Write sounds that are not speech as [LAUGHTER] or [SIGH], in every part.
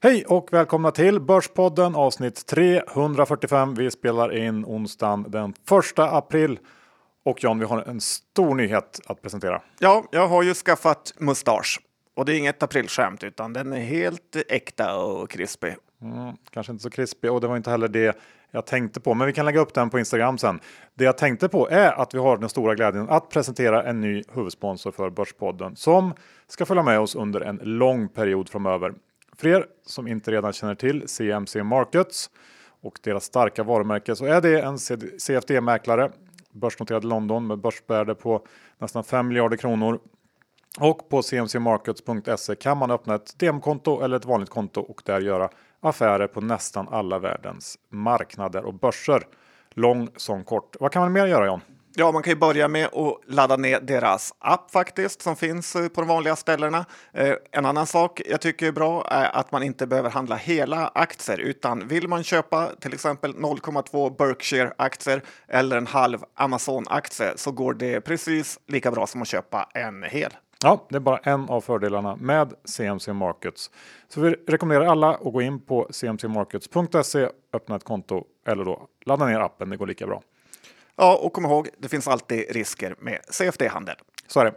Hej och välkomna till Börspodden avsnitt 345. Vi spelar in onsdagen den 1 april. Och John, vi har en stor nyhet att presentera. Ja, jag har ju skaffat mustasch. Och det är inget aprilskämt, utan den är helt äkta och krispig. Mm, kanske inte så krispig och det var inte heller det jag tänkte på. Men vi kan lägga upp den på Instagram sen. Det jag tänkte på är att vi har den stora glädjen att presentera en ny huvudsponsor för Börspodden som ska följa med oss under en lång period framöver. För er som inte redan känner till CMC Markets och deras starka varumärke så är det en CFD-mäklare börsnoterad i London med börsvärde på nästan 5 miljarder kronor. Och på cmcmarkets.se kan man öppna ett demokonto eller ett vanligt konto och där göra affärer på nästan alla världens marknader och börser. Lång som kort. Vad kan man mer göra John? Ja, man kan ju börja med att ladda ner deras app faktiskt som finns eh, på de vanliga ställena. Eh, en annan sak jag tycker är bra är att man inte behöver handla hela aktier utan vill man köpa till exempel 0,2 Berkshire aktier eller en halv Amazon aktie så går det precis lika bra som att köpa en hel. Ja, det är bara en av fördelarna med CMC Markets. Så vi rekommenderar alla att gå in på cmcmarkets.se, öppna ett konto eller då ladda ner appen. Det går lika bra. Ja, och kom ihåg, det finns alltid risker med CFD-handel. Så är det.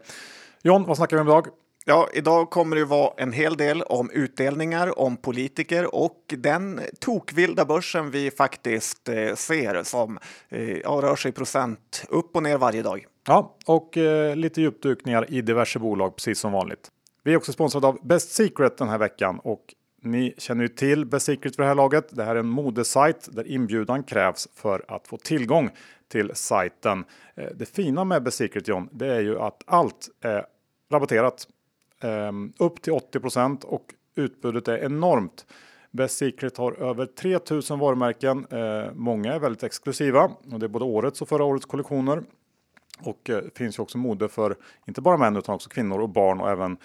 John, vad snackar vi om idag? Ja, idag kommer det vara en hel del om utdelningar, om politiker och den tokvilda börsen vi faktiskt eh, ser som eh, ja, rör sig procent upp och ner varje dag. Ja, och eh, lite djupdykningar i diverse bolag precis som vanligt. Vi är också sponsrade av Best Secret den här veckan och ni känner ju till Best Secret för det här laget. Det här är en modesajt där inbjudan krävs för att få tillgång till sajten. Eh, det fina med Best Secret John, det är ju att allt är rabatterat ehm, upp till 80% och utbudet är enormt. Best Secret har över 3000 varumärken. Eh, många är väldigt exklusiva och det är både årets och förra årets kollektioner. Och eh, det finns ju också mode för inte bara män utan också kvinnor och barn och även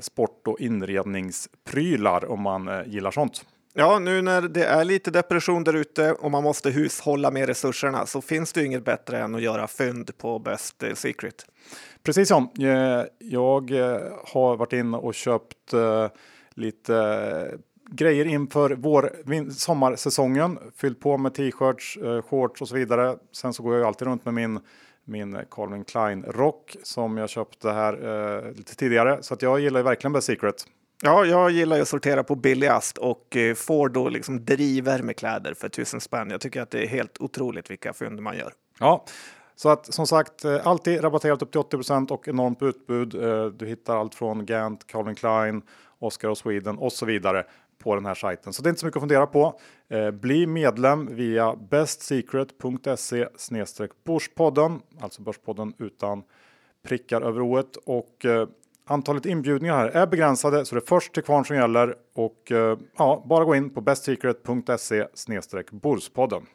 sport och inredningsprylar om man gillar sånt. Ja, nu när det är lite depression där ute och man måste hushålla med resurserna så finns det inget bättre än att göra fynd på Best Secret. Precis som. Eh, jag eh, har varit inne och köpt eh, lite grejer inför vår sommarsäsongen. Fyllt på med t-shirts, shorts och så vidare. Sen så går jag alltid runt med min min Calvin Klein rock som jag köpte här lite tidigare. Så att jag gillar verkligen Best Secret. Ja, jag gillar ju att sortera på billigast och eh, får då liksom drivor med kläder för tusen spänn. Jag tycker att det är helt otroligt vilka fynd man gör. Ja, så att som sagt eh, alltid rabatterat upp till 80% och enormt utbud. Eh, du hittar allt från Gant, Calvin Klein, Oscar och Sweden och så vidare på den här sajten. Så det är inte så mycket att fundera på. Bli medlem via bestsecret.se Börspodden, alltså Börspodden utan prickar över oet och Antalet inbjudningar här är begränsade så det är först till kvarn som gäller och eh, ja, bara gå in på bestsecret.se Borspodden.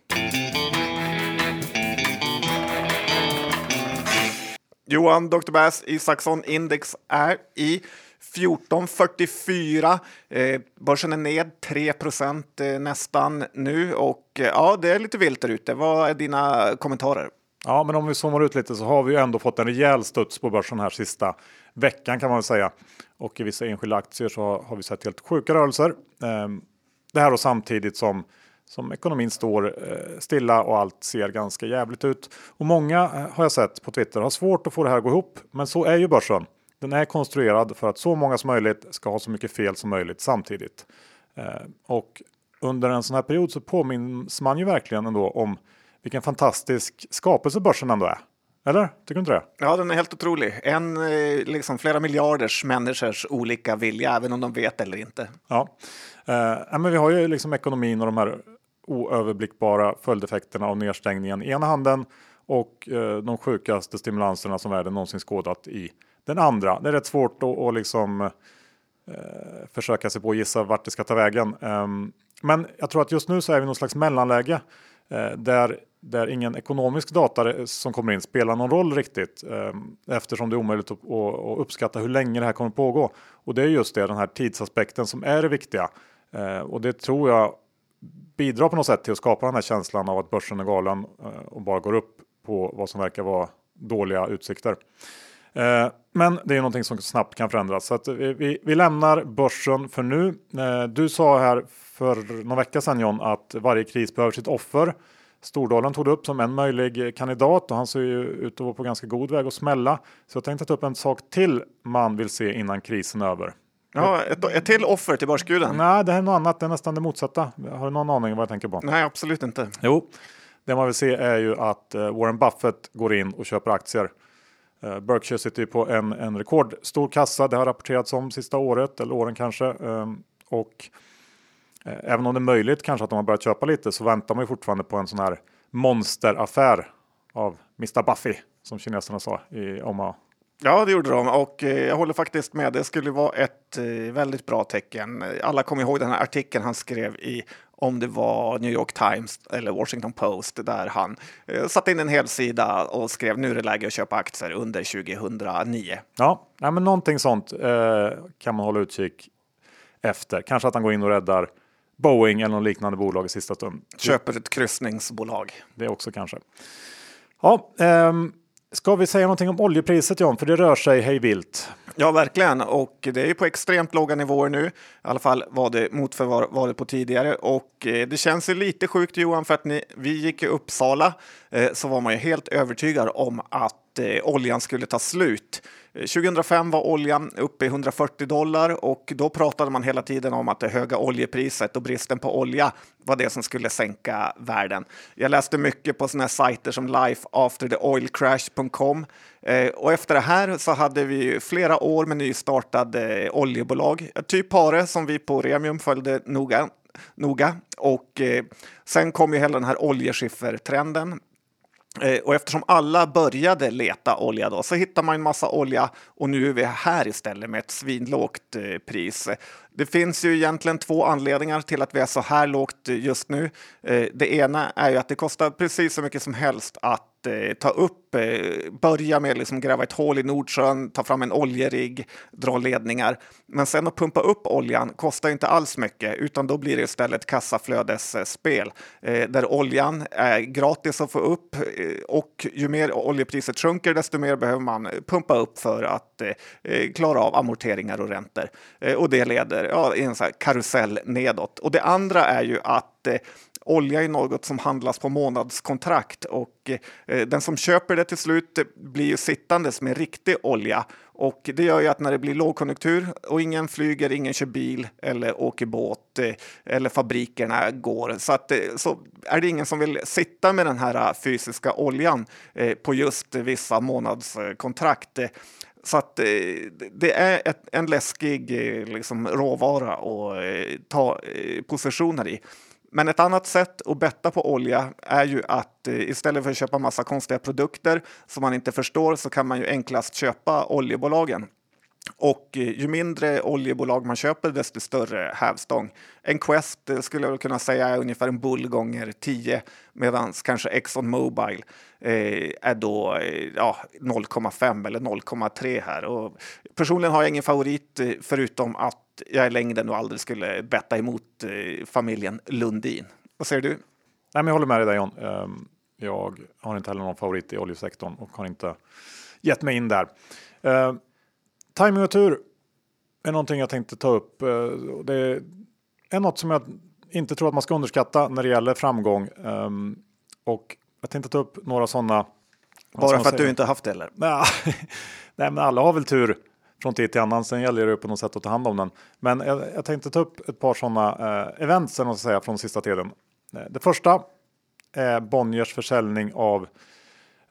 Johan Dr. Bass Isaksson index är i 1444. Eh, börsen är ned 3 eh, nästan nu och eh, ja, det är lite vilt där ute. Vad är dina kommentarer? Ja, men om vi zoomar ut lite så har vi ju ändå fått en rejäl studs på börsen här sista veckan kan man säga. Och i vissa enskilda aktier så har vi sett helt sjuka rörelser. Ehm, det här och samtidigt som som ekonomin står eh, stilla och allt ser ganska jävligt ut. Och många eh, har jag sett på Twitter har svårt att få det här att gå ihop. Men så är ju börsen. Den är konstruerad för att så många som möjligt ska ha så mycket fel som möjligt samtidigt. Ehm, och under en sån här period så påminns man ju verkligen ändå om vilken fantastisk skapelse börsen ändå är. Eller? Tycker du inte det? Ja, den är helt otrolig. En, eh, liksom flera miljarders människors olika vilja, även om de vet eller inte. Ja, eh, men vi har ju liksom ekonomin och de här oöverblickbara följdeffekterna av nedstängningen i ena handen och eh, de sjukaste stimulanserna som världen någonsin skådat i den andra. Det är rätt svårt att, att liksom, eh, försöka sig på att gissa vart det ska ta vägen. Um, men jag tror att just nu så är vi någon slags mellanläge Eh, där där ingen ekonomisk data som kommer in spelar någon roll riktigt eh, eftersom det är omöjligt att, att uppskatta hur länge det här kommer pågå. Och det är just det, den här tidsaspekten som är det viktiga. Eh, och det tror jag bidrar på något sätt till att skapa den här känslan av att börsen är galen och bara går upp på vad som verkar vara dåliga utsikter. Men det är någonting som snabbt kan förändras. Så att vi, vi lämnar börsen för nu. Du sa här för någon vecka sedan John att varje kris behöver sitt offer. Stordalen tog det upp som en möjlig kandidat och han ser ju ut att vara på ganska god väg att smälla. Så jag tänkte ta upp en sak till man vill se innan krisen är över. Ja, ett, ett till offer till börsguden? Nej, det här är något annat. Det är nästan det motsatta. Har du någon aning vad jag tänker på? Nej, absolut inte. Jo, det man vill se är ju att eh, Warren Buffett går in och köper aktier. Eh, Berkshire sitter ju på en, en rekordstor kassa. Det har rapporterats om sista året eller åren kanske. Ehm, och även om det är möjligt kanske att de har börjat köpa lite så väntar man ju fortfarande på en sån här monsteraffär av Mr. Buffy som kineserna sa i Omaha. Ja, det gjorde de och jag håller faktiskt med. Det skulle vara ett väldigt bra tecken. Alla kommer ihåg den här artikeln han skrev i om det var New York Times eller Washington Post där han eh, satte in en hel sida och skrev nu är det läge att köpa aktier under 2009. Ja, nej, men någonting sånt eh, kan man hålla utkik efter. Kanske att han går in och räddar Boeing eller något liknande bolag i sista stund. Köper ett kryssningsbolag. Det också kanske. Ja, ehm, Ska vi säga någonting om oljepriset John? För det rör sig hej vilt. Ja, verkligen. Och det är på extremt låga nivåer nu. I alla fall var det mot vad varit på tidigare. Och eh, det känns ju lite sjukt Johan, för att ni, vi gick i Uppsala eh, så var man ju helt övertygad om att eh, oljan skulle ta slut. 2005 var oljan uppe i 140 dollar och då pratade man hela tiden om att det höga oljepriset och bristen på olja var det som skulle sänka världen. Jag läste mycket på sådana sajter som lifeaftertheoilcrash.com eh, och efter det här så hade vi flera år med nystartade eh, oljebolag, typ Pare som vi på Remium följde noga noga. Och eh, sen kom ju hela den här oljeskiffertrenden Eh, och eftersom alla började leta olja då så hittar man en massa olja och nu är vi här istället med ett svinlågt eh, pris. Det finns ju egentligen två anledningar till att vi är så här lågt eh, just nu. Det ena är ju att det kostar precis så mycket som helst att eh, ta upp, eh, börja med liksom gräva ett hål i Nordsjön, ta fram en oljerigg, dra ledningar. Men sen att pumpa upp oljan kostar inte alls mycket, utan då blir det istället kassaflödesspel eh, där oljan är gratis att få upp eh, och ju mer oljepriset sjunker, desto mer behöver man pumpa upp för att eh, klara av amorteringar och räntor. Och det leder ja, i en så karusell nedåt. Och det andra är ju att eh, olja är något som handlas på månadskontrakt och eh, den som köper det till slut blir ju sittandes med riktig olja. Och det gör ju att när det blir lågkonjunktur och ingen flyger, ingen kör bil eller åker båt eh, eller fabrikerna går så, att, eh, så är det ingen som vill sitta med den här fysiska oljan på just vissa månadskontrakt. Så att det är ett, en läskig liksom, råvara att ta positioner i. Men ett annat sätt att betta på olja är ju att eh, istället för att köpa massa konstiga produkter som man inte förstår så kan man ju enklast köpa oljebolagen. Och eh, ju mindre oljebolag man köper, desto större hävstång. En Quest eh, skulle jag kunna säga är ungefär en bull gånger 10 medan kanske Exxon Mobil eh, är då eh, ja, 0,5 eller 0,3 här. Och personligen har jag ingen favorit eh, förutom att jag i längden och aldrig skulle betta emot eh, familjen Lundin. Vad säger du? Nej, men jag håller med dig där John. Ehm, jag har inte heller någon favorit i oljesektorn och har inte gett mig in där. Ehm, Timing och tur är någonting jag tänkte ta upp. Det är något som jag inte tror att man ska underskatta när det gäller framgång. Ehm, och jag tänkte ta upp några sådana. Bara för att du inte haft det eller? [LAUGHS] Nej, men alla har väl tur från tid till annan. Sen gäller det på något sätt att ta hand om den. Men jag, jag tänkte ta upp ett par sådana eh, events säga, från sista tiden. Eh, det första är Bonniers försäljning av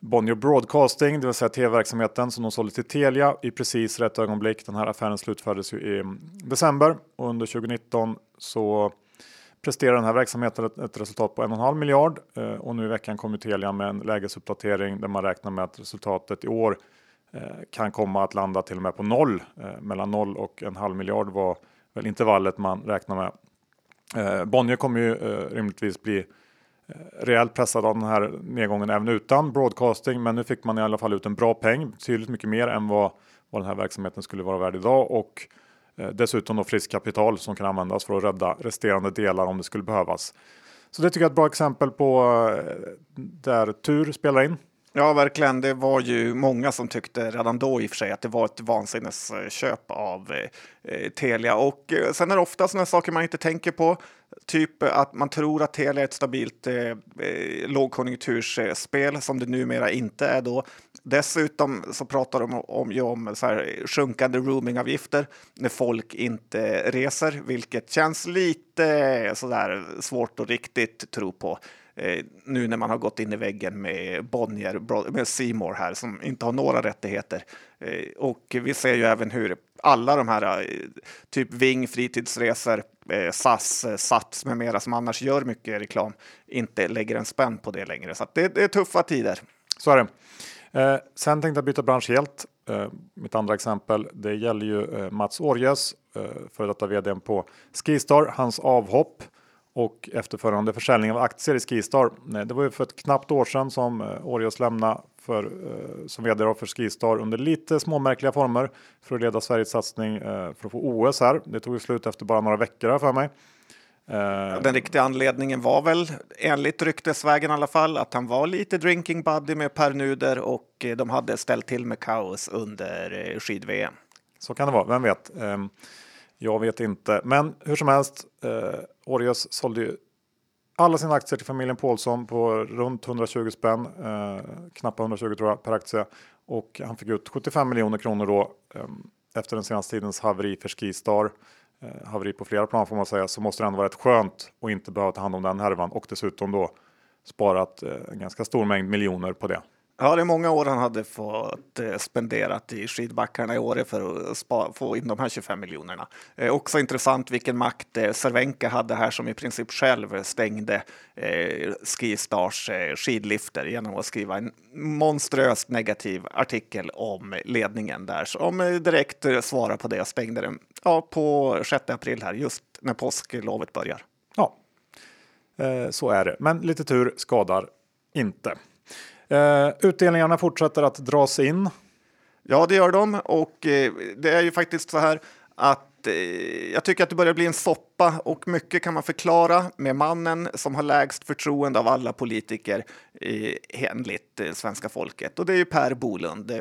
Bonnier Broadcasting, det vill säga tv-verksamheten som de sålde till Telia i precis rätt ögonblick. Den här affären slutfördes ju i december och under 2019 så presterar den här verksamheten ett, resultat på 1,5 miljard eh, och nu i veckan kommer Telia med en lägesuppdatering där man räknar med att resultatet i år eh, kan komma att landa till och med på noll. Eh, mellan noll och en halv miljard var väl intervallet man räknar med. Bonnier kommer ju rimligtvis bli rejält pressad av den här nedgången även utan broadcasting. Men nu fick man i alla fall ut en bra peng, betydligt mycket mer än vad, vad den här verksamheten skulle vara värd idag och Eh, dessutom då friskt kapital som kan användas för att rädda resterande delar om det skulle behövas. Så det tycker jag är ett bra exempel på eh, där tur spelar in. Ja, verkligen. Det var ju många som tyckte redan då i och för sig att det var ett vansinnesköp av eh, Telia. Och eh, sen är det ofta sådana saker man inte tänker på. Typ att man tror att Telia är ett stabilt eh, eh, lågkonjunktursspel som det numera inte är då. Dessutom så pratar de om, ju om så här sjunkande roamingavgifter när folk inte reser, vilket känns lite sådär svårt att riktigt tro på. Eh, nu när man har gått in i väggen med Bonnier, med Seymour här som inte har några rättigheter. Eh, och vi ser ju även hur alla de här, eh, typ Ving, fritidsresor, eh, SAS, eh, Sats med mera som annars gör mycket reklam, inte lägger en spänn på det längre. Så det, det, är tuffa tider. Så är det. Eh, sen tänkte jag byta bransch helt. Eh, mitt andra exempel, det gäller ju eh, Mats Årjes, eh, före detta vd på Skistar, hans avhopp och efterföljande försäljning av aktier i Skistar. Det var ju för ett knappt år sedan som eh, Årjus lämnade för, eh, som vd för Skistar under lite småmärkliga former för att leda Sveriges satsning eh, för att få OS här. Det tog slut efter bara några veckor för mig. Den riktiga anledningen var väl enligt ryktesvägen i alla fall att han var lite drinking buddy med Per Nuder och de hade ställt till med kaos under skid-VM. Så kan det vara, vem vet. Ehm, jag vet inte, men hur som helst. Eh, sålde ju alla sina aktier till familjen Paulsson på runt 120 spänn, eh, knappt 120 tror jag per aktie och han fick ut 75 miljoner kronor då eh, efter den senaste tidens haveri för Skistar. Eh, haveri på flera plan får man säga så måste det ändå vara rätt skönt att inte behöva ta hand om den härvan och dessutom då sparat eh, en ganska stor mängd miljoner på det. Ja, det är många år han hade fått eh, spenderat i skidbackarna i Åre för att spa, få in de här 25 miljonerna. Eh, också intressant vilken makt eh, Cervenka hade här som i princip själv stängde eh, Skistars eh, skidlifter genom att skriva en monströst negativ artikel om ledningen där som eh, direkt eh, svarar på det och stängde den ja, på 6 april här just när påsklovet börjar. Ja, eh, så är det. Men lite tur skadar inte. Eh, utdelningarna fortsätter att dras in. Ja, det gör de och eh, det är ju faktiskt så här att eh, jag tycker att det börjar bli en soppa och mycket kan man förklara med mannen som har lägst förtroende av alla politiker eh, enligt eh, svenska folket och det är ju Per Bolund. Eh,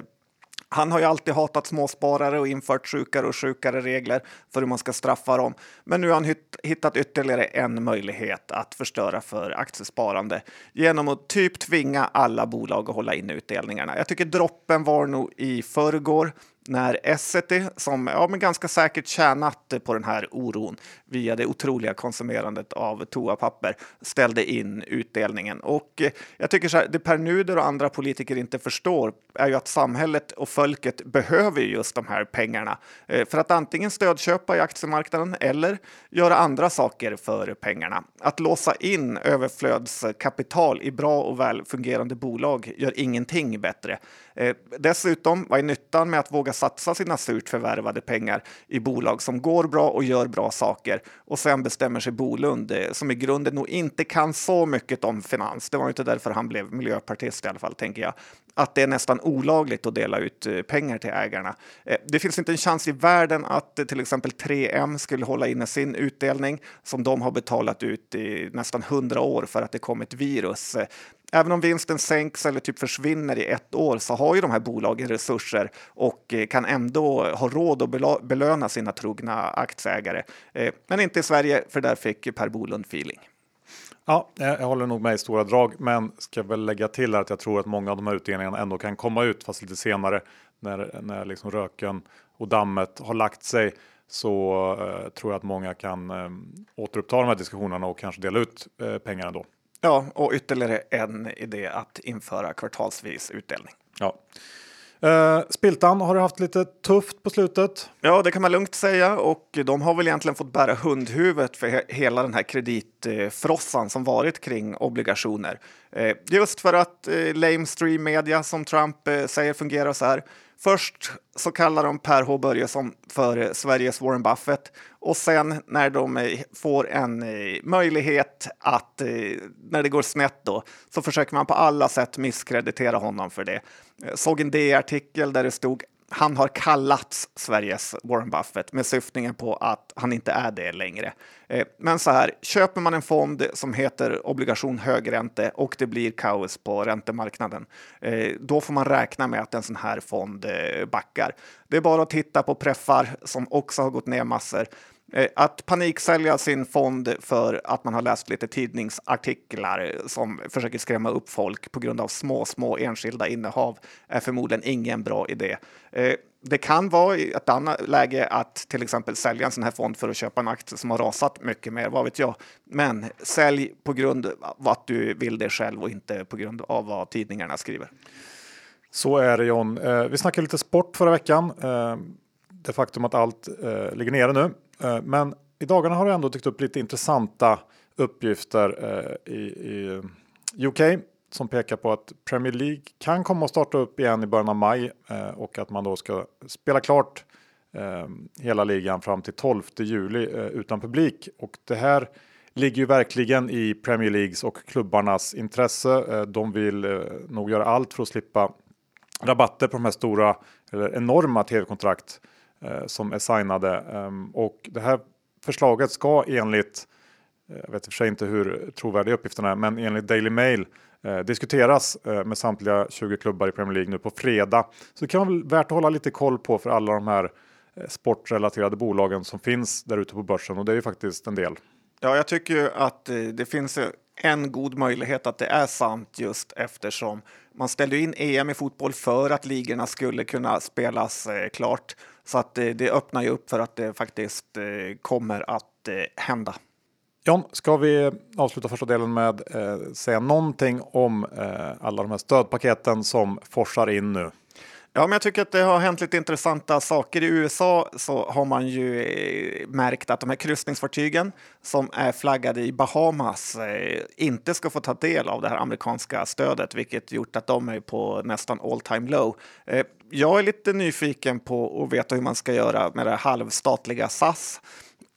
han har ju alltid hatat småsparare och infört sjukare och sjukare regler för hur man ska straffa dem. Men nu har han hittat ytterligare en möjlighet att förstöra för aktiesparande genom att typ tvinga alla bolag att hålla in utdelningarna. Jag tycker droppen var nog i förrgår när Essity, som ja, men ganska säkert tjänat på den här oron via det otroliga konsumerandet av toapapper, ställde in utdelningen. Och eh, jag tycker så här, det Per Nuder och andra politiker inte förstår är ju att samhället och folket behöver just de här pengarna eh, för att antingen stödköpa i aktiemarknaden eller göra andra saker för pengarna. Att låsa in överflödskapital i bra och väl fungerande bolag gör ingenting bättre. Eh, dessutom, vad är nyttan med att våga satsa sina surt förvärvade pengar i bolag som går bra och gör bra saker och sen bestämmer sig Bolund, eh, som i grunden nog inte kan så mycket om finans, det var inte därför han blev miljöpartist i alla fall, tänker jag, att det är nästan olagligt att dela ut eh, pengar till ägarna. Eh, det finns inte en chans i världen att eh, till exempel 3M skulle hålla inne sin utdelning som de har betalat ut i nästan hundra år för att det kom ett virus. Även om vinsten sänks eller typ försvinner i ett år så har ju de här bolagen resurser och kan ändå ha råd att belöna sina trogna aktieägare. Men inte i Sverige, för där fick Per Bolund feeling. Ja, jag håller nog med i stora drag, men ska väl lägga till att jag tror att många av de här utdelningarna ändå kan komma ut, fast lite senare när, när liksom röken och dammet har lagt sig så eh, tror jag att många kan eh, återuppta de här diskussionerna och kanske dela ut eh, pengarna då. Ja, och ytterligare en idé att införa kvartalsvis utdelning. Ja. Uh, Spiltan har du haft lite tufft på slutet. Ja, det kan man lugnt säga och de har väl egentligen fått bära hundhuvudet för he hela den här kreditfrossan som varit kring obligationer. Eh, just för att lame lamestream media som Trump säger fungerar så här. Först så kallar de Per H Börjesson för Sveriges Warren Buffett och sen när de eh, får en eh, möjlighet att, eh, när det går snett då, så försöker man på alla sätt misskreditera honom för det. Jag såg en D-artikel där det stod han har kallats Sveriges Warren Buffett med syftningen på att han inte är det längre. Eh, men så här, köper man en fond som heter obligation högränte och det blir kaos på räntemarknaden, eh, då får man räkna med att en sån här fond eh, backar. Det är bara att titta på preffar som också har gått ner massor. Eh, att paniksälja sin fond för att man har läst lite tidningsartiklar som försöker skrämma upp folk på grund av små, små enskilda innehav är förmodligen ingen bra idé. Eh, det kan vara i ett annat läge att till exempel sälja en sån här fond för att köpa en aktie som har rasat mycket mer, vad vet jag. Men sälj på grund av att du vill det själv och inte på grund av vad tidningarna skriver. Så är det John. Eh, vi snackade lite sport förra veckan. Det faktum att allt ligger nere nu Eh, men i dagarna har det ändå dykt upp lite intressanta uppgifter eh, i, i UK som pekar på att Premier League kan komma att starta upp igen i början av maj eh, och att man då ska spela klart hela ligan fram till 12 juli utan publik. Och det här ligger ju verkligen i Premier Leagues och klubbarnas intresse. De vill nog göra allt för att slippa rabatter på de här stora eller enorma tv-kontrakt Eh, som är signade. Ehm, och det här förslaget ska enligt, eh, jag vet i och för sig inte hur trovärdiga uppgifterna är, men enligt Daily Mail eh, diskuteras eh, med samtliga 20 klubbar i Premier League nu på fredag. Så det kan vara värt att hålla lite koll på för alla de här sportrelaterade bolagen som finns där ute på börsen och det är ju faktiskt en del. Ja, jag tycker ju att det finns en god möjlighet att det är sant just eftersom man ställde in EM i fotboll för att ligorna skulle kunna spelas klart. Så att det, öppnar ju upp för att det faktiskt eh, kommer att eh, hända. John, ska vi avsluta första delen med eh, säga någonting om eh, alla de här stödpaketen som forsar in nu? Ja, men jag tycker att det har hänt lite intressanta saker. I USA så har man ju eh, märkt att de här kryssningsfartygen som är flaggade i Bahamas eh, inte ska få ta del av det här amerikanska stödet, vilket gjort att de är på nästan all time low. Eh, jag är lite nyfiken på att veta hur man ska göra med det halvstatliga SAS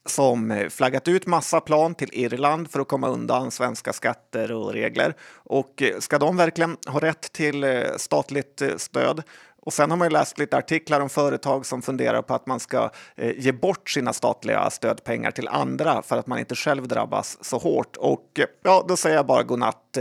som flaggat ut massa plan till Irland för att komma undan svenska skatter och regler. Och ska de verkligen ha rätt till statligt stöd och sen har man ju läst lite artiklar om företag som funderar på att man ska eh, ge bort sina statliga stödpengar till andra för att man inte själv drabbas så hårt. Och eh, ja, då säger jag bara godnatt.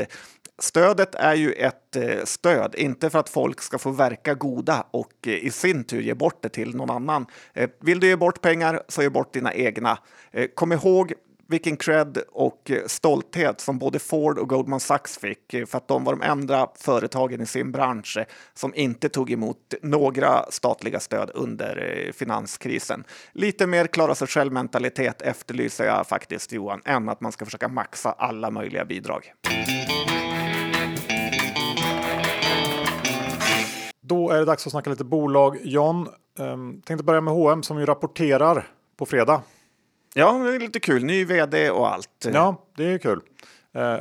Stödet är ju ett eh, stöd, inte för att folk ska få verka goda och eh, i sin tur ge bort det till någon annan. Eh, vill du ge bort pengar så ge bort dina egna. Eh, kom ihåg vilken cred och eh, stolthet som både Ford och Goldman Sachs fick eh, för att de var de enda företagen i sin bransch eh, som inte tog emot några statliga stöd under finanskrisen. Lite mer klara sig själv mentalitet efterlyser jag faktiskt Johan, än att man ska försöka maxa alla möjliga bidrag. Då är det dags att snacka lite bolag. John, ehm, tänkte börja med H&M som ju rapporterar på fredag. Ja, det är lite kul. Ny vd och allt. Ja, det är kul.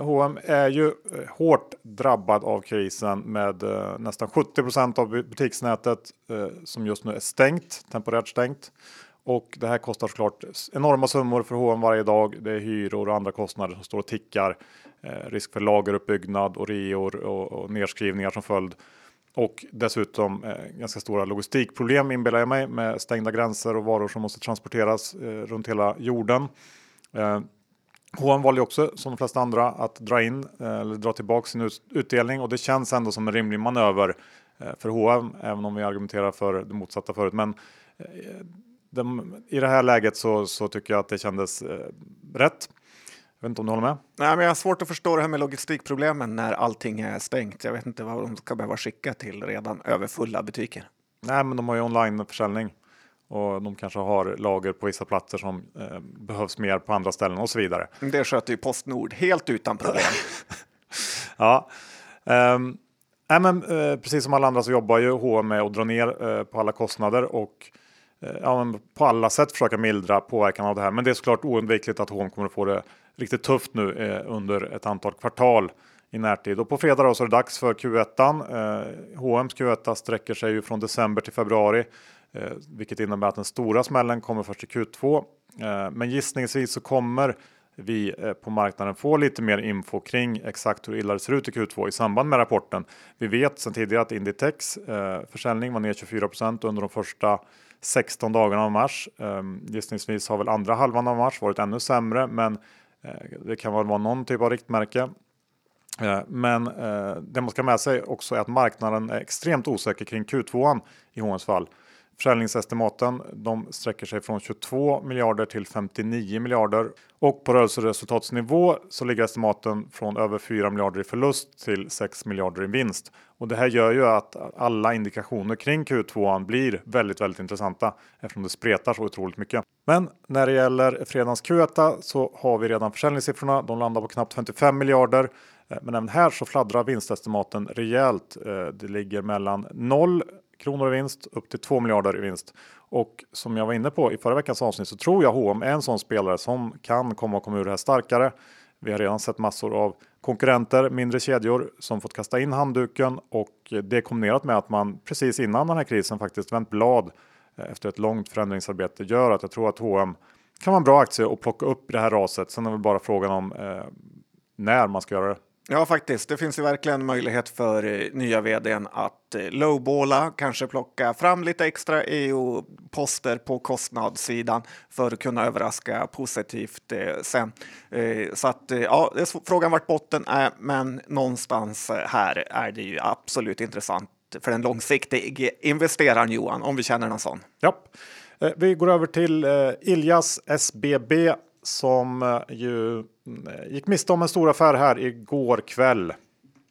H&M är ju eh, hårt drabbad av krisen med eh, nästan 70% av butiksnätet som just nu är stängt, temporärt stängt. Och det här kostar såklart enorma summor för H&M varje dag. Det är hyror och andra kostnader som står och tickar. Risk för lageruppbyggnad och reor och, och nedskrivningar som följd. Och dessutom eh, ganska stora logistikproblem inbillar jag mig med stängda gränser och varor som måste transporteras eh, runt hela jorden. Eh, H&M valde också som de flesta andra att dra in eh, eller dra tillbaka sin utdelning och det känns ändå som en rimlig manöver eh, för H&M även om vi argumenterar för det motsatta förut. Men eh, de, i det här läget så, så, tycker jag att det kändes eh, rätt. Jag vet inte om du håller med? Nej, men jag har svårt att förstå det här med logistikproblemen när allting är stängt. Jag vet inte vad de ska behöva skicka till redan överfulla butiker. Nej, men de har ju onlineförsäljning och de kanske har lager på vissa platser som eh, behövs mer på andra ställen och så vidare. Det sköter ju Postnord helt utan problem. [LAUGHS] ja, um, nej, men, eh, precis som alla andra så jobbar ju H&M med att dra ner eh, på alla kostnader och eh, ja, på alla sätt försöka mildra påverkan av det här. Men det är såklart oundvikligt att H&M kommer att få det riktigt tufft nu eh, under ett antal kvartal i närtid. Och på fredag då så är det dags för Q1. Eh, H&M's Q1 sträcker sig ju från december till februari, eh, vilket innebär att den stora smällen kommer först i Q2. Eh, men gissningsvis så kommer vi eh, på marknaden får lite mer info kring exakt hur illa det ser ut i Q2 i samband med rapporten. Vi vet sedan tidigare att Inditex eh, försäljning var ner 24% under de första 16 dagarna av mars. Eh, gissningsvis har väl andra halvan av mars varit ännu sämre, men Eh, det kan väl vara någon typ av riktmärke. Eh, men eh, det man ska med sig också är att marknaden är extremt osäker kring Q2 i H&M's fall. Försäljningsestimaten de sträcker sig från 22 miljarder till 59 miljarder och på rörelseresultatsnivå så ligger estimaten från över 4 miljarder i förlust till 6 miljarder i vinst. Och det här gör ju att alla indikationer kring Q2 blir väldigt, väldigt intressanta eftersom det spretar så otroligt mycket. Men när det gäller fredagens Q1 så har vi redan försäljningssiffrorna. De landar på knappt 55 miljarder. Eh, men även här så fladdrar vinstestimaten rejält. Eh, det ligger mellan 0 kronor i vinst upp till 2 miljarder i vinst. Och som jag var inne på i förra veckans avsnitt så tror jag H&M är en sån spelare som kan komma och komma ur det här starkare. Vi har redan sett massor av konkurrenter, mindre kedjor som fått kasta in handduken och det kombinerat med att man precis innan den här krisen faktiskt vänt blad eh, efter ett långt förändringsarbete gör att jag tror att H&M kan vara en bra aktie och plocka upp det här raset. Sen är väl bara frågan om eh, när man ska göra det. Ja, faktiskt. Det finns ju verkligen möjlighet för eh, nya vdn att eh, lowballa, kanske plocka fram lite extra EU-poster på kostnadssidan för att kunna överraska positivt eh, sen. Så att ja, frågan vart botten är, men någonstans här är det ju absolut intressant för den långsiktiga investeraren Johan, om vi känner någon sån. Ja. Vi går över till Iljas SBB som ju Eh, gick miste om en stor affär här igår kväll.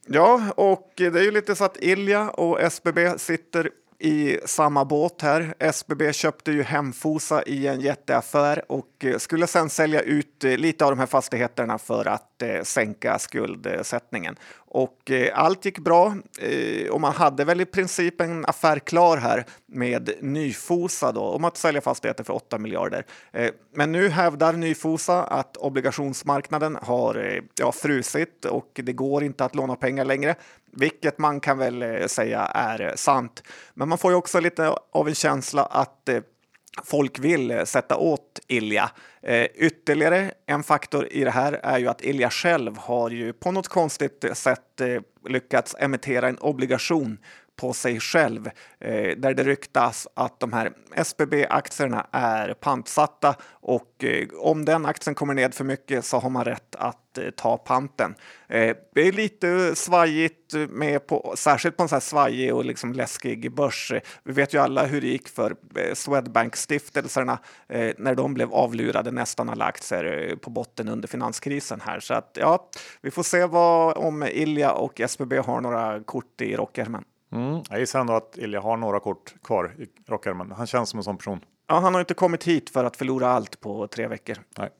Ja, och det är ju lite så att Ilja och SBB sitter i samma båt här. SBB köpte ju Hemfosa i en jätteaffär och eh, skulle sedan sälja ut eh, lite av de här fastigheterna för att sänka skuldsättningen. Och eh, allt gick bra eh, och man hade väl i princip en affär klar här med Nyfosa då, om att sälja fastigheter för 8 miljarder. Eh, men nu hävdar Nyfosa att obligationsmarknaden har ja, frusit och det går inte att låna pengar längre vilket man kan väl eh, säga är sant. Men man får ju också lite av en känsla att eh, folk vill eh, sätta åt Ilja. Eh, ytterligare en faktor i det här är ju att Ilja själv har ju på något konstigt sätt eh, lyckats emittera en obligation på sig själv eh, där det ryktas att de här SBB-aktierna är pantsatta och eh, om den aktien kommer ned för mycket så har man rätt att eh, ta panten. Eh, det är lite svajigt, med på, särskilt på en så här svajig och liksom läskig börs. Vi vet ju alla hur det gick för eh, Swedbank-stiftelserna eh, när de blev avlurade nästan alla aktier eh, på botten under finanskrisen här. Så att ja, vi får se vad om Ilja och SBB har några kort i rockärmen. Mm, jag gissar ändå att Ilja har några kort kvar i rockärmen. Han känns som en sån person. Ja, han har inte kommit hit för att förlora allt på tre veckor. Nej.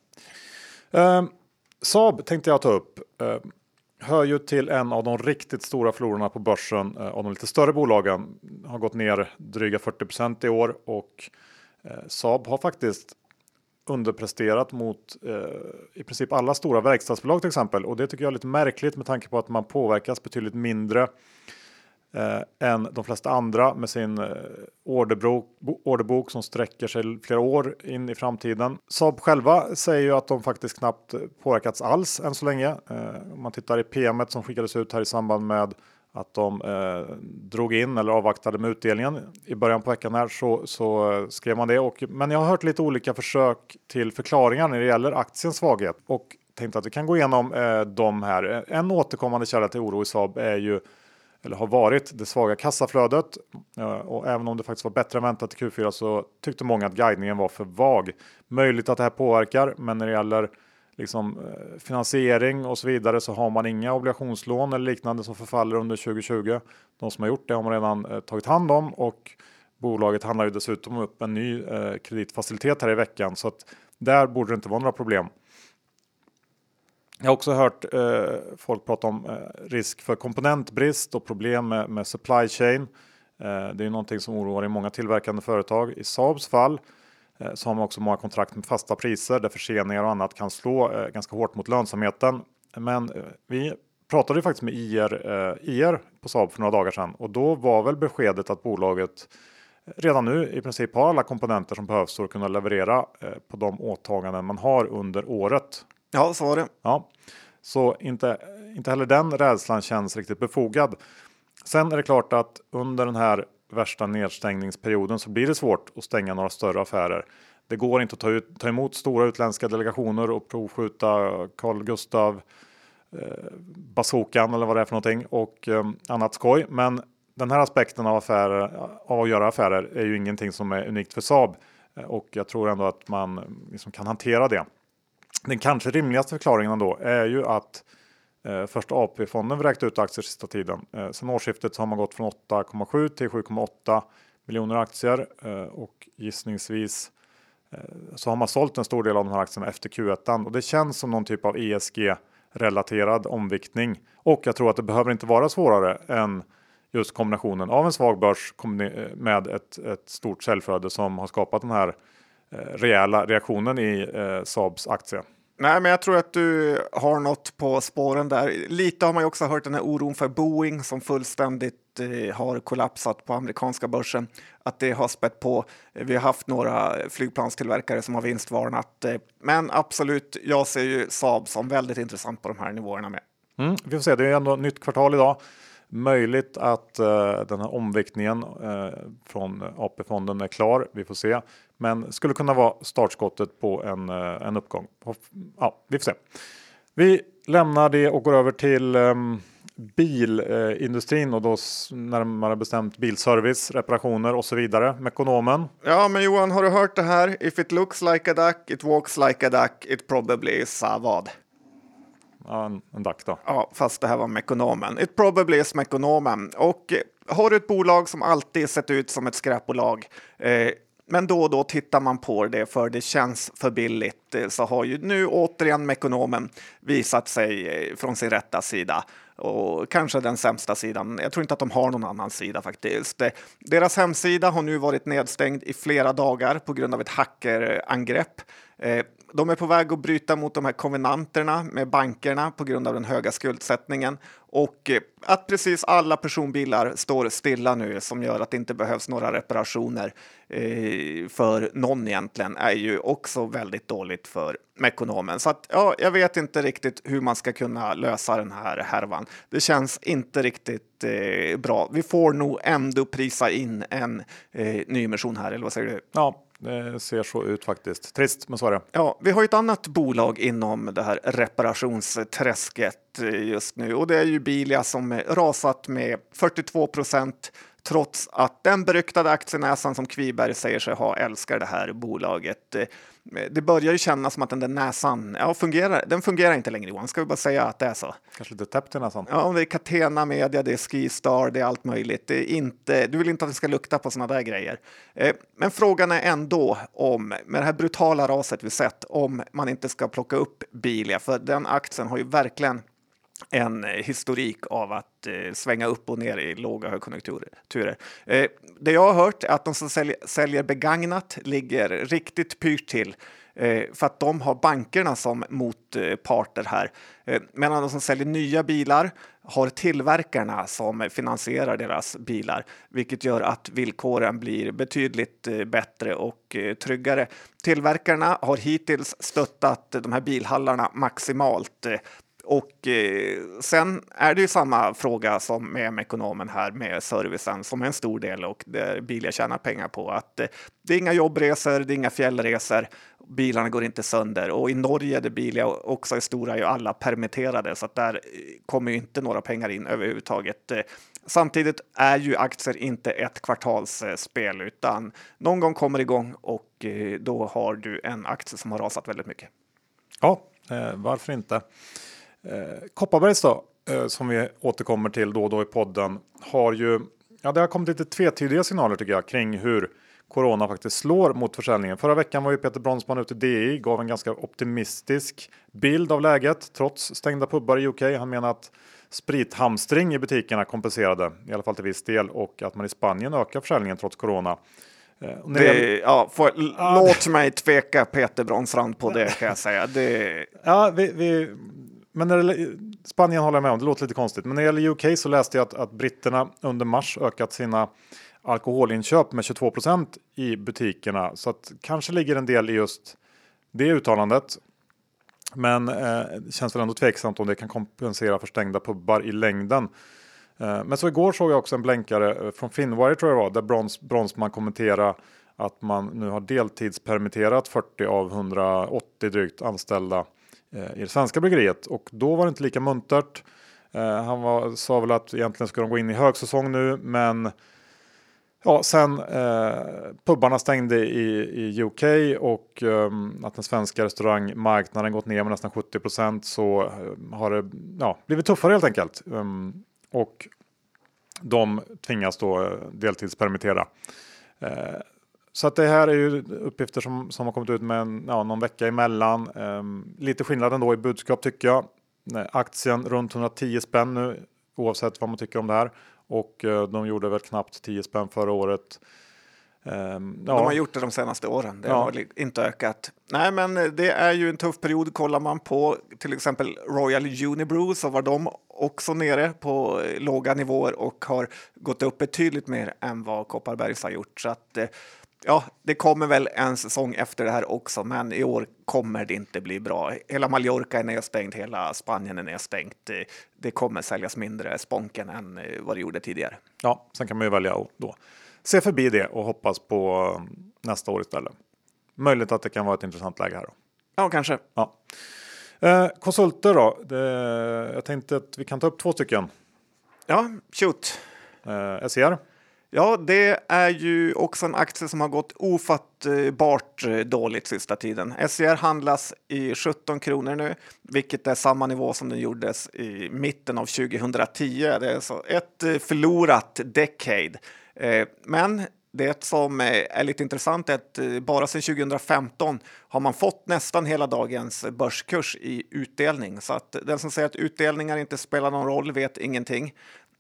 Uh, Saab tänkte jag ta upp. Uh, hör ju till en av de riktigt stora förlorarna på börsen uh, av de lite större bolagen. Har gått ner dryga 40% i år och uh, Saab har faktiskt underpresterat mot eh, i princip alla stora verkstadsbolag till exempel. Och det tycker jag är lite märkligt med tanke på att man påverkas betydligt mindre eh, än de flesta andra med sin eh, orderbok, orderbok som sträcker sig flera år in i framtiden. Saab själva säger ju att de faktiskt knappt påverkats alls än så länge. Eh, om man tittar i PMet som skickades ut här i samband med att de eh, drog in eller avvaktade med utdelningen i början på veckan här så, så eh, skrev man det. Och, men jag har hört lite olika försök till förklaringar när det gäller aktiens svaghet och tänkte att vi kan gå igenom eh, de här. En återkommande källa till oro i Saab är ju eller har varit det svaga kassaflödet. Eh, och även om det faktiskt var bättre än väntat i Q4 så tyckte många att guidningen var för vag. Möjligt att det här påverkar, men när det gäller liksom, eh, finansiering och så vidare så har man inga obligationslån eller liknande som förfaller under 2020. De som har gjort det har man redan eh, tagit hand om och bolaget handlar ju dessutom upp en ny kreditfacilitet här i veckan så att där borde det inte vara några problem. Jag har också hört eh, folk prata om eh, risk för komponentbrist och problem med, med supply chain. Eh, det är någonting som oroar i många tillverkande företag. I Saabs fall eh, så har man också många kontrakt med fasta priser där förseningar och annat kan slå eh, ganska hårt mot lönsamheten. Men eh, vi pratade ju faktiskt med IR, eh, IR på Saab för några dagar sedan och då var väl beskedet att bolaget eh, redan nu i princip har alla komponenter som behövs för att kunna leverera eh, på de åtaganden man har under året. Ja, så var det. Ja, så inte, inte heller den rädslan känns riktigt befogad. Sen är det klart att under den här värsta nedstängningsperioden så blir det svårt att stänga några större affärer. Det går inte att ta, ut, ta emot stora utländska delegationer och provskjuta Carl Gustav eh, bazookan eller vad det är för någonting och eh, annat skoj. Men den här aspekten av, affärer, av att göra affärer är ju ingenting som är unikt för Saab eh, och jag tror ändå att man eh, liksom kan hantera det. Den kanske rimligaste förklaringen då är ju att eh, Första AP-fonden vräkt ut aktier sista tiden. Eh, sen årsskiftet så har man gått från 8,7 till 7,8 miljoner aktier eh, och gissningsvis eh, så har man sålt en stor del av de här aktierna efter Q1 och det känns som någon typ av ESG relaterad omviktning och jag tror att det behöver inte vara svårare än just kombinationen av en svag börs eh, med ett, ett stort säljflöde som har skapat den här eh, rejäla reaktionen i eh, Saabs aktie. Nej, men jag tror att du har något på spåren där. Lite har man ju också hört den här oron för Boeing som fullständigt eh, har kollapsat på amerikanska börsen. Att det har spett på. Vi har haft några flygplanstillverkare som har vinstvarnat. Eh, men absolut, jag ser ju Saab som väldigt intressant på de här nivåerna med. Mm, vi får se, det är ändå nytt kvartal idag. Möjligt att uh, den här omviktningen uh, från AP-fonden är klar. Vi får se, men skulle kunna vara startskottet på en, uh, en uppgång. Ja, vi får se. Vi lämnar det och går över till um, bilindustrin och då närmare bestämt bilservice, reparationer och så vidare. Mekonomen. Ja, men Johan, har du hört det här? If it looks like a duck, it walks like a duck, it probably is a vad? En, en DAC då. Ja, fast det här var Mekonomen. It probably is Mekonomen. Och eh, har du ett bolag som alltid sett ut som ett skräpbolag eh, men då och då tittar man på det för det känns för billigt eh, så har ju nu återigen Mekonomen visat sig eh, från sin rätta sida och kanske den sämsta sidan. Jag tror inte att de har någon annan sida faktiskt. Deras hemsida har nu varit nedstängd i flera dagar på grund av ett hackerangrepp de är på väg att bryta mot de här konvenanterna med bankerna på grund av den höga skuldsättningen och eh, att precis alla personbilar står stilla nu som gör att det inte behövs några reparationer eh, för någon egentligen är ju också väldigt dåligt för Mekonomen. Så att, ja, jag vet inte riktigt hur man ska kunna lösa den här härvan. Det känns inte riktigt eh, bra. Vi får nog ändå prisa in en eh, nyemission här, eller vad säger du? Ja, det ser så ut faktiskt. Trist, men så är det. Ja, vi har ett annat bolag inom det här reparationsträsket just nu och det är ju Bilia som rasat med 42 procent trots att den beryktade aktienäsan som Kviberg säger sig ha älskar det här bolaget. Det börjar ju kännas som att den där näsan, ja, fungerar, den fungerar inte längre Johan, ska vi bara säga att det är så? Kanske lite täppt i näsan? Ja, det är Catena Media, det är Skistar, det är allt möjligt. Det är inte, du vill inte att det ska lukta på sådana där grejer. Eh, men frågan är ändå om, med det här brutala raset vi sett, om man inte ska plocka upp Bilia, för den aktien har ju verkligen en eh, historik av att eh, svänga upp och ner i låga högkonjunkturer. Eh, det jag har hört är att de som säljer, säljer begagnat ligger riktigt pyrt till eh, för att de har bankerna som motparter här. Eh, medan de som säljer nya bilar har tillverkarna som finansierar deras bilar, vilket gör att villkoren blir betydligt eh, bättre och eh, tryggare. Tillverkarna har hittills stöttat de här bilhallarna maximalt eh, och eh, sen är det ju samma fråga som med ekonomen här med servicen som är en stor del och där Bilia tjänar pengar på att eh, det är inga jobbresor, det är inga fjällresor, bilarna går inte sönder och i Norge där Bilia också är stora är ju alla permitterade så att där eh, kommer ju inte några pengar in överhuvudtaget. Eh, samtidigt är ju aktier inte ett kvartalsspel eh, utan någon gång kommer igång och eh, då har du en aktie som har rasat väldigt mycket. Ja, varför inte? Eh, Kopparbergs då, eh, som vi återkommer till då och då i podden, har ju Ja, det har kommit lite tvetydiga signaler tycker jag kring hur corona faktiskt slår mot försäljningen. Förra veckan var ju Peter Bronsman ute i DI, gav en ganska optimistisk bild av läget trots stängda pubbar i UK. Han menar att sprithamstring i butikerna kompenserade, i alla fall till viss del, och att man i Spanien ökar försäljningen trots corona. Eh, det, ja, får, ah, låt mig tveka Peter Bronsrand på det kan jag säga. Det... Ja, vi, vi men när det, Spanien håller jag med om, det låter lite konstigt. Men när det gäller UK så läste jag att, att britterna under mars ökat sina alkoholinköp med 22% i butikerna. Så att kanske ligger en del i just det uttalandet. Men eh, det känns väl ändå tveksamt om det kan kompensera för stängda pubbar i längden. Eh, men så igår såg jag också en blänkare eh, från Finnwire tror jag det var, där Brons, Bronsman kommenterade att man nu har deltidspermitterat 40 av 180 drygt anställda Eh, i det svenska bryggeriet och då var det inte lika muntert. Eh, han var, sa väl att egentligen ska de gå in i högsäsong nu, men Ja, sen eh, pubbarna stängde i, i UK och eh, att den svenska restaurangmarknaden gått ner med nästan 70% så eh, har det ja, blivit tuffare helt enkelt. Um, och de tvingas då deltidspermittera. Eh, så att det här är ju uppgifter som, som har kommit ut med en, ja, någon vecka emellan. Um, lite skillnad ändå i budskap tycker jag. Aktien runt 110 spänn nu oavsett vad man tycker om det här. Och uh, de gjorde väl knappt 10 spänn förra året. Um, ja. De har gjort det de senaste åren. Det ja. har inte ökat. Nej, men det är ju en tuff period. Kollar man på till exempel Royal Unibrew så var de också nere på låga nivåer och har gått upp betydligt mer än vad Kopparbergs har gjort. Så att eh, ja, det kommer väl en säsong efter det här också, men i år kommer det inte bli bra. Hela Mallorca är nedstängt, hela Spanien är nedstängt. Det kommer säljas mindre sponken än eh, vad det gjorde tidigare. Ja, sen kan man ju välja att då se förbi det och hoppas på um, nästa år istället. Möjligt att det kan vara ett intressant läge här. Då. Ja, kanske. Ja. Eh, konsulter då? Det, jag tänkte att vi kan ta upp två stycken. Ja, shoot. Eh, SCR. Ja, det är ju också en aktie som har gått ofattbart eh, dåligt sista tiden. SCR handlas i 17 kronor nu, vilket är samma nivå som den gjordes i mitten av 2010. Det är alltså ett eh, förlorat decade. Eh, men det som är lite intressant är att bara sedan 2015 har man fått nästan hela dagens börskurs i utdelning. Så att den som säger att utdelningar inte spelar någon roll vet ingenting.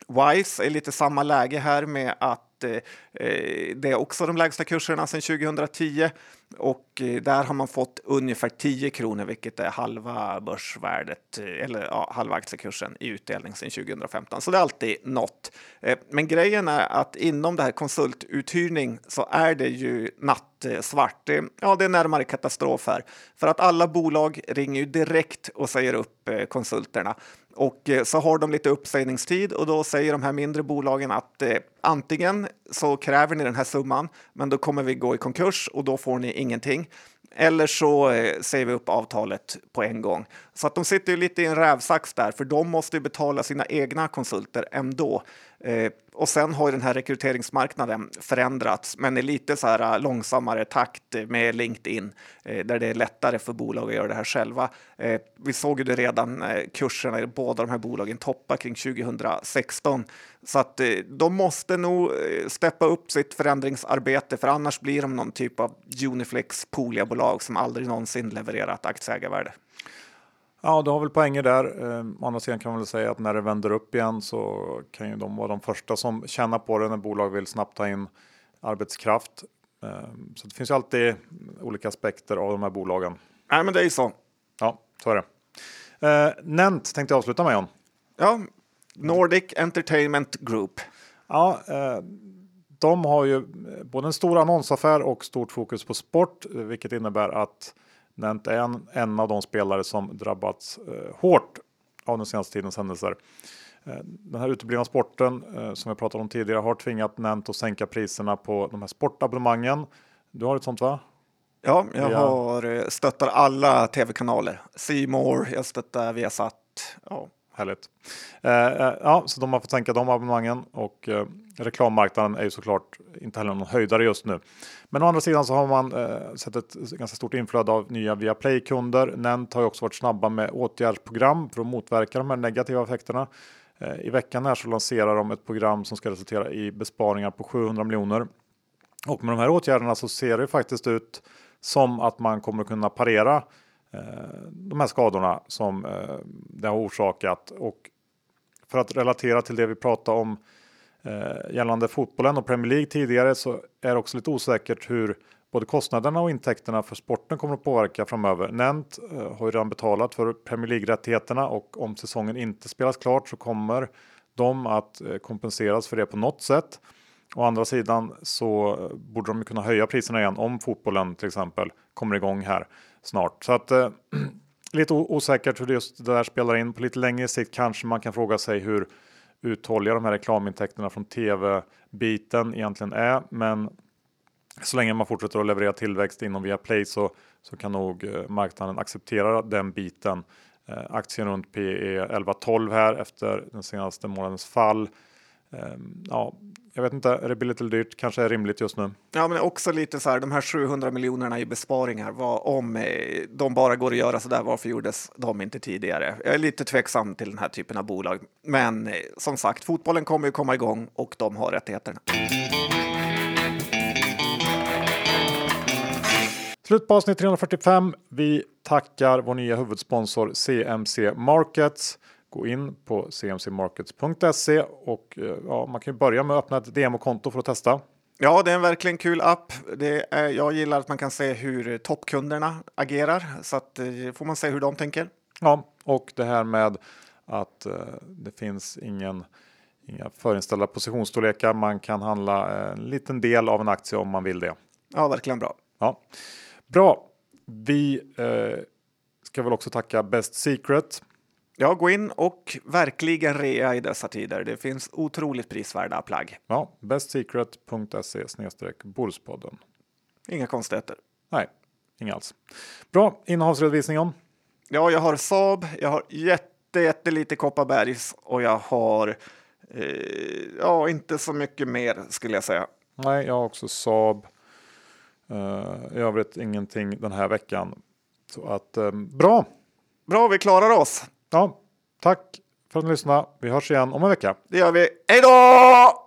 Wise är lite samma läge här med att Eh, eh, det är också de lägsta kurserna sedan 2010 och eh, där har man fått ungefär 10 kronor, vilket är halva börsvärdet eh, eller ja, halva aktiekursen i utdelning sedan 2015. Så det är alltid något. Eh, men grejen är att inom det här konsultuthyrning så är det ju nattsvart. Det, ja, det är närmare katastrof här för att alla bolag ringer ju direkt och säger upp konsulterna och så har de lite uppsägningstid och då säger de här mindre bolagen att antingen så kräver ni den här summan, men då kommer vi gå i konkurs och då får ni ingenting. Eller så eh, säger vi upp avtalet på en gång. Så att de sitter ju lite i en rävsax där, för de måste betala sina egna konsulter ändå. Eh, och sen har den här rekryteringsmarknaden förändrats, men i lite så här äh, långsammare takt med LinkedIn, eh, där det är lättare för bolag att göra det här själva. Eh, vi såg ju det redan kurserna i båda de här bolagen toppa kring 2016. Så att de måste nog steppa upp sitt förändringsarbete, för annars blir de någon typ av Uniflex Poliabolag som aldrig någonsin levererat aktieägarvärde. Ja, du har väl poänger där. Eh, å andra sidan kan man väl säga att när det vänder upp igen så kan ju de vara de första som tjänar på det när bolag vill snabbt ta in arbetskraft. Eh, så det finns ju alltid olika aspekter av de här bolagen. Nej, men det är ju så. Ja, så är det. Eh, Nent tänkte jag avsluta med John. Ja, Nordic Entertainment Group. Ja, eh, de har ju både en stor annonsaffär och stort fokus på sport, vilket innebär att Nent är en, en av de spelare som drabbats eh, hårt av den senaste tidens händelser. Eh, den här uteblivna sporten eh, som jag pratade om tidigare har tvingat Nent att sänka priserna på de här sportabonnemangen. Du har ett sånt va? Ja, jag Via... har eh, stöttar alla tv-kanaler. Simor, jag stöttar Viasat. Ja. Härligt. Eh, eh, ja, så de har fått sänka de abonnemangen och eh, reklammarknaden är ju såklart inte heller någon höjdare just nu. Men å andra sidan så har man eh, sett ett ganska stort inflöde av nya Viaplay-kunder. Nent har ju också varit snabba med åtgärdsprogram för att motverka de här negativa effekterna. Eh, I veckan här så lanserar de ett program som ska resultera i besparingar på 700 miljoner. Och med de här åtgärderna så ser det faktiskt ut som att man kommer kunna parera Eh, de här skadorna som eh, det har orsakat. Och för att relatera till det vi pratade om Eh, gällande fotbollen och Premier League tidigare så är det också lite osäkert hur både kostnaderna och intäkterna för sporten kommer att påverka framöver. Nent eh, har ju redan betalat för Premier League-rättigheterna och om säsongen inte spelas klart så kommer de att eh, kompenseras för det på något sätt. Å andra sidan så borde de kunna höja priserna igen om fotbollen till exempel kommer igång här snart. Så att eh, [CLEARS THROAT] lite osäkert hur just det där spelar in. På lite längre sikt kanske man kan fråga sig hur uthålliga de här reklamintäkterna från tv-biten egentligen är. Men så länge man fortsätter att leverera tillväxt inom Viaplay så, så kan nog eh, marknaden acceptera den biten. Eh, aktien runt PE 11-12 här efter den senaste månadens fall. Ehm, ja, jag vet inte, är det billigt eller dyrt? Kanske är rimligt just nu. Ja, men också lite så här, de här 700 miljonerna i besparingar, vad, om eh, de bara går att göra så där, varför gjordes de inte tidigare? Jag är lite tveksam till den här typen av bolag, men eh, som sagt, fotbollen kommer ju komma igång och de har rättigheterna. Slut på avsnitt 345. Vi tackar vår nya huvudsponsor CMC Markets. Gå in på cmcmarkets.se och eh, ja, man kan ju börja med att öppna ett demokonto för att testa. Ja, det är en verkligen kul app. Det är, jag gillar att man kan se hur toppkunderna agerar så att eh, får man se hur de tänker. Ja, och det här med att eh, det finns ingen inga förinställda positionsstorlekar. Man kan handla en liten del av en aktie om man vill det. Ja, verkligen bra. Ja. Bra. Vi eh, ska väl också tacka Best Secret. Ja, gå in och verkligen rea i dessa tider. Det finns otroligt prisvärda plagg. Ja, bestsecret.se snedstreck Bordspodden. Inga konstigheter. Nej, inga alls. Bra, innehavsredovisningen. Ja, jag har Saab, jag har jätte, jättelite Kopparbergs och jag har eh, ja, inte så mycket mer skulle jag säga. Nej, jag har också Saab. Uh, I övrigt ingenting den här veckan. Så att um, bra. Bra, vi klarar oss. Ja, tack för att ni lyssnade. Vi hörs igen om en vecka. Det gör vi. Hej då!